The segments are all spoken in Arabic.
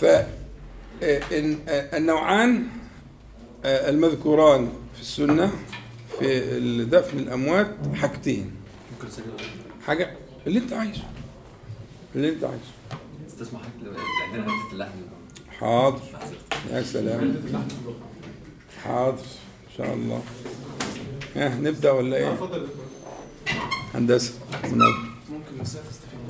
ف النوعان المذكوران في السنة في دفن الأموات حاجتين. حاجة اللي أنت عايزه. اللي أنت عايزه. استسمح حضرتك لو عندنا حاضر. يا سلام. حاضر. إن شاء الله. ها نبدأ ولا إيه؟ اتفضل هندسة. منور. ممكن مساء تستفيد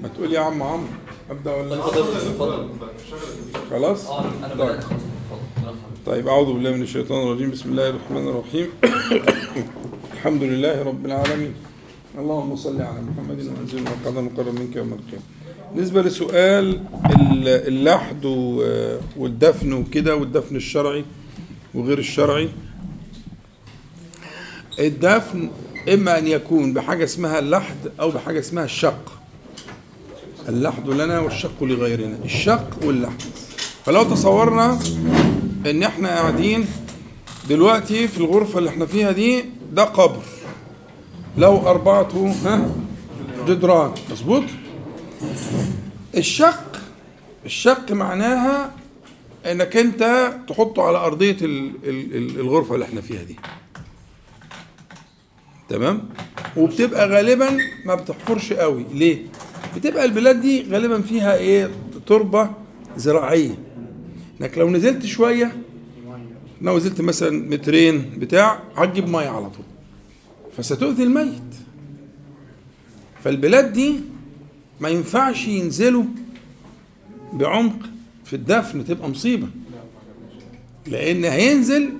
ما تقول يا عم عمرو. أبدأ ولا؟ اتفضل خلاص؟ آه أنا طيب. بدات حضرتك. طيب أعوذ بالله من الشيطان الرجيم. بسم الله الرحمن الرحيم. الحمد لله رب العالمين. اللهم صل على محمد وأنزل مقعدا مقرب منك يوم القيامة. بالنسبة لسؤال ال- اللحد و- والدفن وكده والدفن الشرعي وغير الشرعي. الدفن إما أن يكون بحاجة اسمها اللحد أو بحاجة اسمها الشق. اللحد لنا والشق لغيرنا الشق واللحد. فلو تصورنا إن إحنا قاعدين دلوقتي في الغرفة اللي إحنا فيها دي ده قبر. له أربعة ها؟ جدران. مظبوط؟ الشق الشق معناها إنك أنت تحطه على أرضية ال- ال- ال- الغرفة اللي إحنا فيها دي. تمام؟ وبتبقى غالبا ما بتحفرش قوي. ليه؟ بتبقى البلاد دي غالبا فيها إيه؟ تربة زراعية. إنك لو نزلت شوية لو نزلت مثلا مترين بتاع هتجيب مية على طول. فستؤذي الميت. فالبلاد دي ما ينفعش ينزلوا بعمق في الدفن تبقى مصيبة. لأن هينزل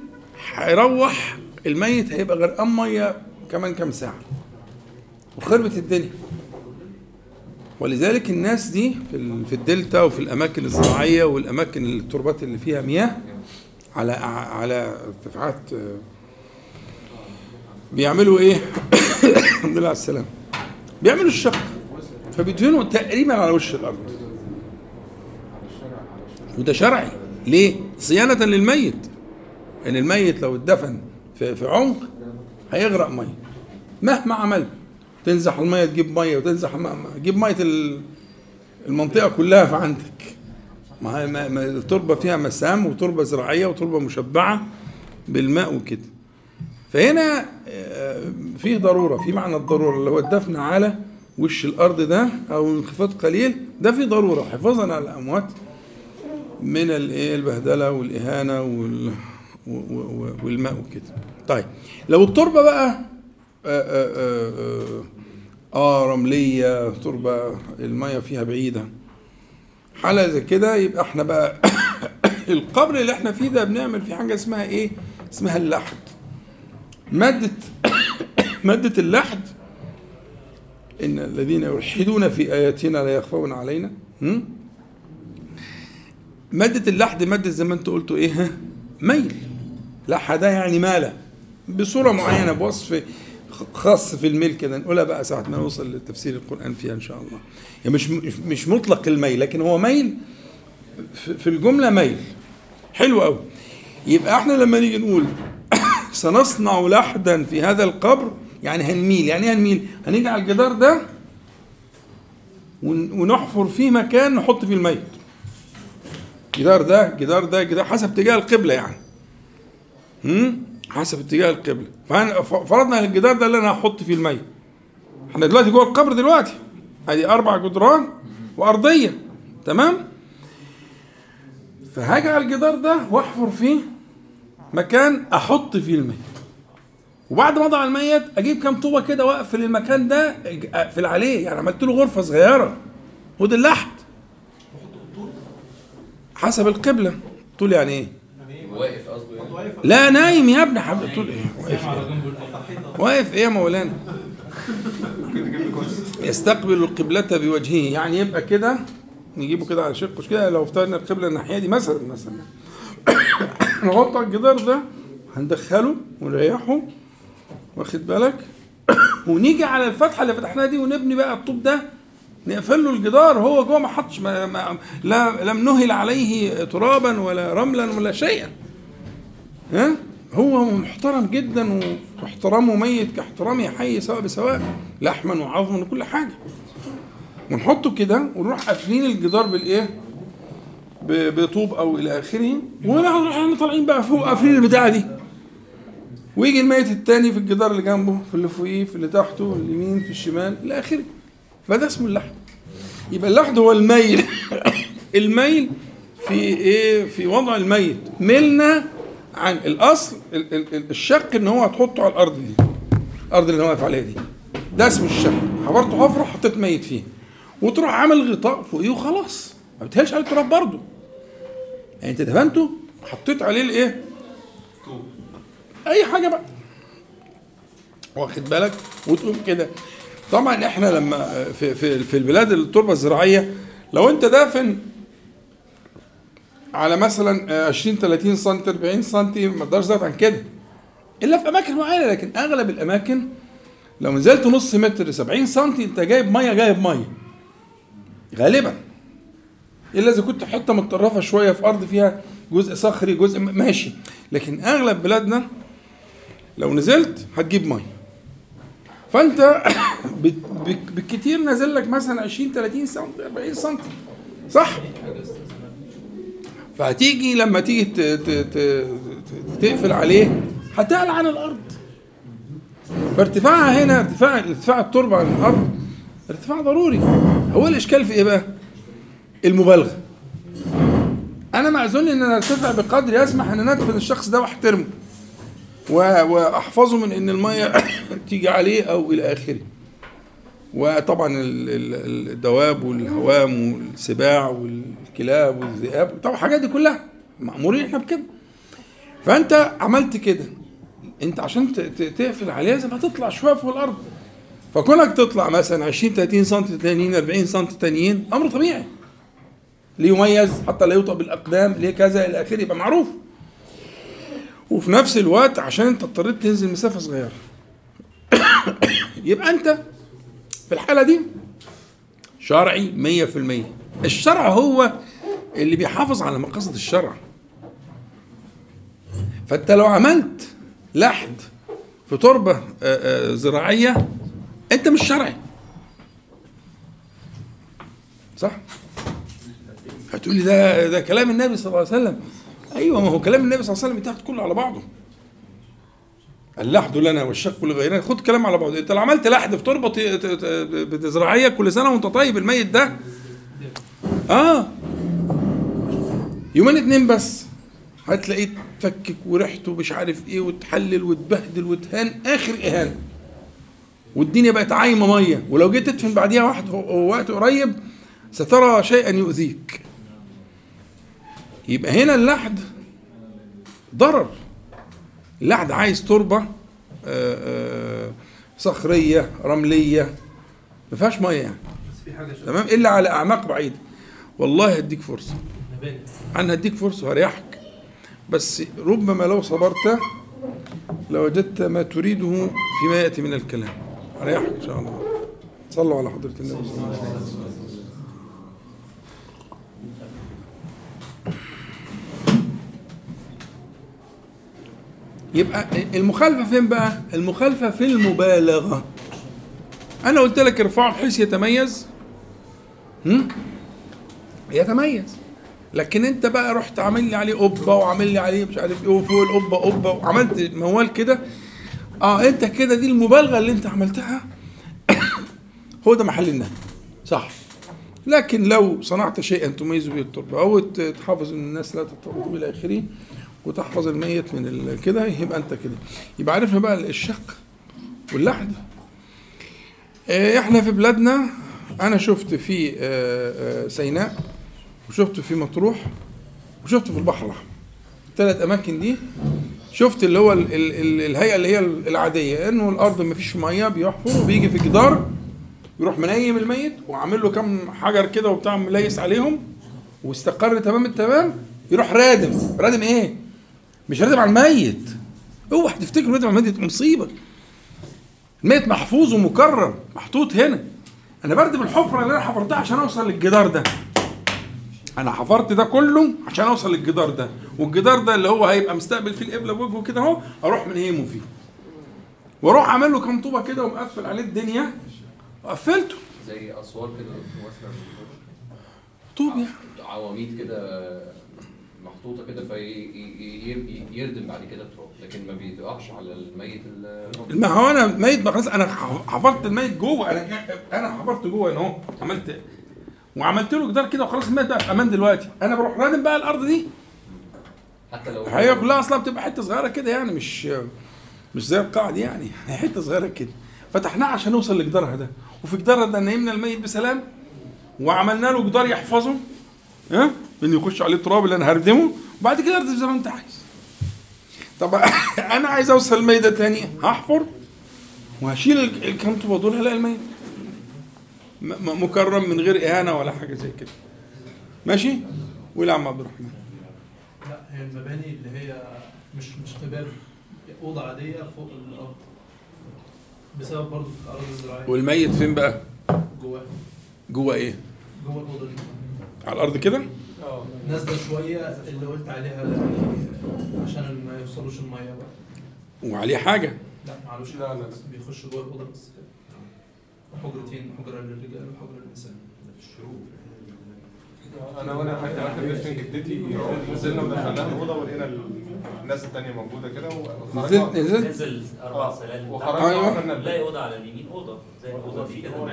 هيروح الميت هيبقى غرقان مية كمان كام ساعة. وخربت الدنيا. ولذلك الناس دي في في الدلتا وفي الأماكن الزراعية والأماكن التربات اللي فيها مياه على على ارتفاعات آه، بيعملوا إيه؟ الحمد لله على السلامة. بيعملوا الشق فبيدفنوا تقريبا على وش الأرض. وده شرعي. ليه؟ صيانة للميت. ان الميت لو اتدفن في عمق هيغرق مية. مهما عملت. تنزح المية تجيب مية وتنزح تجيب مية ال- المنطقة كلها في عندك. ما التربه فيها مسام وتربة زراعية وتربة مشبعة بالماء وكده. فهنا آه، في ضرورة في معنى الضرورة اللي هو الدفن على وش الأرض ده أو انخفاض قليل ده في ضرورة. حفاظا على الأموات من الايه البهدلة والإهانة وال والماء وكده. طيب لو التربة بقى آه، آه، آه، آه، آه رملية تربة المية فيها بعيدة. حالة زي كده يبقى إحنا بقى القبر اللي إحنا فيه ده بنعمل فيه حاجة اسمها إيه؟ اسمها اللحد. مادة مادة اللحد إن الذين يلحدون في آياتنا لا يخفون علينا. هم؟ مادة اللحد مادة زي ما انت قلتوا إيه؟ ميل. لحد يعني ماله بصورة معينة بوصف خاص في الميل كده نقولها بقى ساعة ما نوصل لتفسير القرآن فيها إن شاء الله. يعني مش مش- مطلق الميل لكن هو ميل في الجملة ميل. حلو قوي يبقى إحنا لما نيجي نقول سنصنع لحدا في هذا القبر يعني هنميل. يعني إيه هنميل؟ هنيجي على الجدار ده ون- ونحفر فيه مكان نحط فيه الميت جدار ده جدار ده جدار حسب اتجاه القبلة يعني؟ حسب اتجاه ف- فرضنا الجدار ده اللي أنا هحط فيه الميت إحنا دلوقتي جوه القبر دلوقتي. ادي أربع جدران وأرضية. تمام؟ فهاجي على الجدار ده وأحفر فيه مكان أحط فيه الميت وبعد ما أضع الميت أجيب كام طوبة كده وأقفل المكان ده اقفل عليه يعني عملت له غرفة صغيرة. ودي اللحد. حسب القبلة. طول يعني إيه؟ لا نايم يا ابني حبيبي طول إيه واقف إيه؟ واقف إيه يا مولانا؟ يستقبل القبلة بوجهه. يعني يبقى كده نجيبه كده على شقه كده لو افترضنا القبلة الناحية دي مثلا مثلا. نحط الجدار ده هندخله ونريحه. واخد بالك؟ ونيجي على الفتحة اللي فتحناها دي ونبني بقى الطوب ده. نقفل له الجدار. هو جوه ما حطش ما ما لا لم نهل عليه ترابا ولا رملا ولا شيئا. ها؟ هو محترم جدا واحترامه ميت كاحترامه حي سواء بسواء لحما وعظما وكل حاجة. ونحطه كده ونروح قافلين الجدار بالإيه؟ بطوب أو إلى آخره. إحنا طالعين بقى فوق قافلين البتاعة دي. ويجي الميت التاني في الجدار اللي جنبه في اللي فوقيه في اللي تحته في اليمين في الشمال إلى آخره. فده اسمه اللحد يبقى اللحد هو الميل. الميل في إيه؟ في وضع الميت. ملنا عن الأصل ال- ال- ال- الشق إن هو هتحطه على الأرض دي الأرض اللي هو واقف عليها دي. ده اسمه الشق حفرت حفرة حطيت ميت فيه وتروح عامل غطاء فوقيه وخلاص. ما بتهلش عليه التراب برضه. يعني انت دفنته حطيت عليه الايه؟ أي حاجة بقى. واخد بالك؟ وتقوم كده. طبعا إحنا لما في في في البلاد التربة الزراعية لو أنت دافن على مثلا 20 30 سم 40 سم ما تقدرش تزود عن كده. إلا في أماكن معينة لكن أغلب الأماكن لو نزلت نص متر 70 سم أنت جايب مية جايب مية. غالبا. إلا إذا كنت حتة متطرفة شوية في أرض فيها جزء صخري جزء ماشي. لكن أغلب بلادنا لو نزلت هتجيب مية. فأنت بالكتير نازل لك مثلا 20 30 سم 40 سم صح؟ فهتيجي لما تيجي تقفل عليه هتعلى عن الأرض. فارتفاعها هنا ارتفاع ارتفاع التربة عن الأرض ارتفاع ضروري. هو الإشكال في إيه بقى؟ المبالغة. أنا معزول إن أنا أرتفع بقدر يسمح إن ندفن الشخص ده وأحترمه وأحفظه من إن المية تيجي عليه أو إلى آخره. وطبعا ال- ال- الدواب والهوام والسباع والكلاب والذئاب طبعا الحاجات دي كلها مأمورين إحنا بكده. فأنت عملت كده. أنت عشان تقفل عليه لازم هتطلع شوية فوق الأرض. فكونك تطلع مثلا 20 30 سم تانيين 40 سم تانيين أمر طبيعي. ليه يميز؟ حتى لا يوطأ بالأقدام ليه كذا إلى آخره يبقى معروف. وفي نفس الوقت عشان أنت اضطريت تنزل مسافة صغيرة. يبقى أنت في الحالة دي؟ شرعي 100% الشرع هو اللي بيحافظ على مقاصد الشرع. فانت لو عملت لحد في تربة آه، آه، زراعية انت مش شرعي. صح؟ هتقولي ده ده كلام النبي صلى الله عليه وسلم. أيوه ما هو كلام النبي صلى الله عليه وسلم بيتاخد كله على بعضه. اللحد لنا والشق لغيرنا. خد كلام على بعضه انت لو عملت لحد في تربة ت- ت- ت- زراعيه كل سنة وانت طيب الميت ده. آه. يومين اتنين بس. هتلاقيه تفكك وريحته مش عارف إيه وتحلل وتبهدل وتهان آخر إهانة. والدنيا بقت عايمة مية. ولو جيت تدفن بعديها واحد وقت قريب سترى شيئا يؤذيك. يبقى هنا اللحد ضرر. اللحد عايز تربة آه، آه، صخرية رملية ما فيهاش مية يعني. تمام؟ إلا على أعماق بعيدة. والله هديك فرصة. أنا هديك فرصة وهريحك. بس ربما لو صبرت لوجدت ما تريده فيما يأتي من الكلام. هريحك إن شاء الله. صلوا على حضرة النبي صلى الله عليه وسلم. يبقى المخالفة فين بقى؟ المخالفة في المبالغة. أنا قلت لك ارفعه بحيث يتميز. هم؟ يتميز. لكن أنت بقى رحت عامل لي عليه قبة وعامل لي عليه مش عارف إيه وفوق القبة قبة وعملت موال كده. آه أنت كده دي المبالغة اللي أنت عملتها. هو ده محل النهي. صح. لكن لو صنعت شيئا تميز به التربه أو تحافظ إن الناس لا تتطرق إلى آخره وتحفظ الميت من كده يبقى انت كده. يبقى عرفنا بقى الشق واللحد. آه، إحنا في بلادنا أنا شفت في آه، آه، سيناء وشفت في مطروح وشفت في البحر الأحمر. الثلاث أماكن دي. شفت اللي هو ال ال ال الهيئة اللي هي العادية إنه الأرض ما فيش مية بيحفر وبيجي في جدار يروح منيم الميت وعامل له كام حجر كده وبتاع مليس عليهم واستقر تمام التمام يروح رادم. رادم إيه؟ مش رادم على الميت. اوعى تفتكر رادم على الميت مصيبة. الميت محفوظ ومكرم محطوط هنا. أنا بردم الحفره اللي أنا حفرتها عشان أوصل للجدار ده. أنا حفرت ده كله عشان أوصل للجدار ده. والجدار ده اللي هو هيبقى مستقبل فيه القبله بوجهه كده أهو أروح منهمه فيه. وأروح عامل له كام طوبة كده ومقفل عليه الدنيا. وقفلته زي أسوار كده. طوب يعني. عواميد كده. محطوطة كده فيردم بعد كده التراب لكن ما بيقعش على الميت ال- ما هو أنا ميت ما خلاص أنا حفرت الميت جوه أنا أنا حفرت جوه هنا اهو عملت وعملت له جدار كده وخلاص الميت بقى في أمان دلوقتي أنا بروح رادم بقى الأرض دي حتى لو هي كلها أصلا بتبقى حتة صغيره كده يعني مش مش زي القاع دي يعني حتة صغيره كده فتحناها عشان نوصل لجدارها ده وفي جدارها ده نيمنا الميت بسلام وعملنا له جدار يحفظه ها ان يخش عليه التراب اللي أنا هردمه وبعد كده اردم زي ما انت عايز. طب أنا عايز أوصل الميت ده تاني هحفر وهشيل ال- الكام طوبه دول هلاقي الميت مكرم من غير إهانة ولا حاجة زي كده. ماشي؟ ولا عم عبد الرحمن. لا هي المباني اللي هي مش مش قباب أوضة عادية فوق الأرض. بسبب برضه في الأراضي الزراعية. والميت فين بقى؟ جواه. جوه إيه؟ جوه الأوضة دي. على الأرض كده؟ نازلة شوية اللي قلت عليها عشان ما يوصلوش المية بقى. وعليه حاجة. لا معلوش لا لا. بيخش جوه الأوضة بس. حجرتين حجرة للرجال وحجره للنساء أنا وأنا حتى وإحنا بندفن جدتي نزلنا ودخلناها الأوضة ولقينا الناس التانية موجودة كده وخرجنا. نزل أربع سلالم. وخرجنا أيوة. وقفلنا نلاقي. أوضة على اليمين أوضة. زي الأوضة دي كده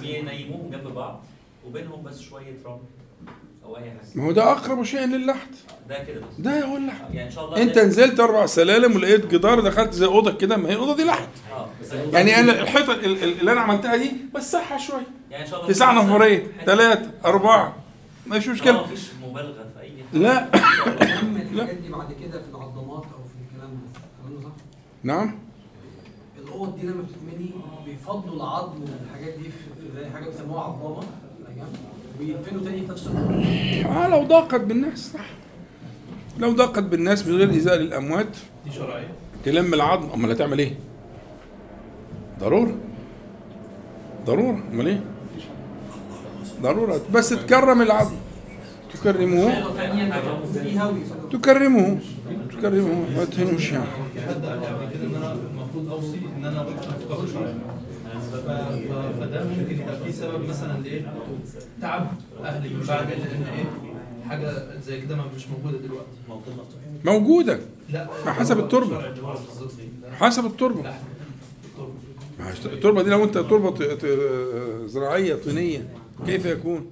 بينيموهم جنب بعض وبينهم بس شوية رمل. ما هو ده أقرب شيء للحد. ده كده بس. ده هو اللحد. يعني إن شاء الله أنت نزلت أربع سلالم ولقيت جدار دخلت زي أوضة كده ما هي الاوضه دي لحد. بس يعني أنا الحيطة ال- ال- اللي أنا عملتها دي وسعها شوية. يعني إن شاء الله تسع حتة- ثلاثة أربعة. مش آه مشكله مفيش مبالغة في أي حاجة. لا. اهم الحاجات دي بعد كده في العضمات أو في الكلام ده؟ نعم. الأوض دي لما بتتملي بيفضوا العظم والحاجات دي في, في زي حاجة بيسموها عظامه ويدفنوا تاني في نفس الاوضه آه لو ضاقت بالناس صح. لو ضاقت بالناس من غير ايذاء للأموات دي شرعية. تلم العظم. أمال هتعمل إيه؟ ضرورة. ضرورة. أمال إيه؟ ضرورة. بس تكرم العظم. تكرموه. ويصلوا تكرمه تكرمه ما تهنوش يعني. المفروض أوصي إن أنا فده ممكن يبقى فيه سبب مثلا لإيه؟ تعب أهلي من بعد لأن إيه؟ حاجة زي كده ما مش موجودة دلوقتي. موجودة. لا. حسب لا، حسب التربة. التربة دي لو أنت تربة زراعية طينية كيف يكون؟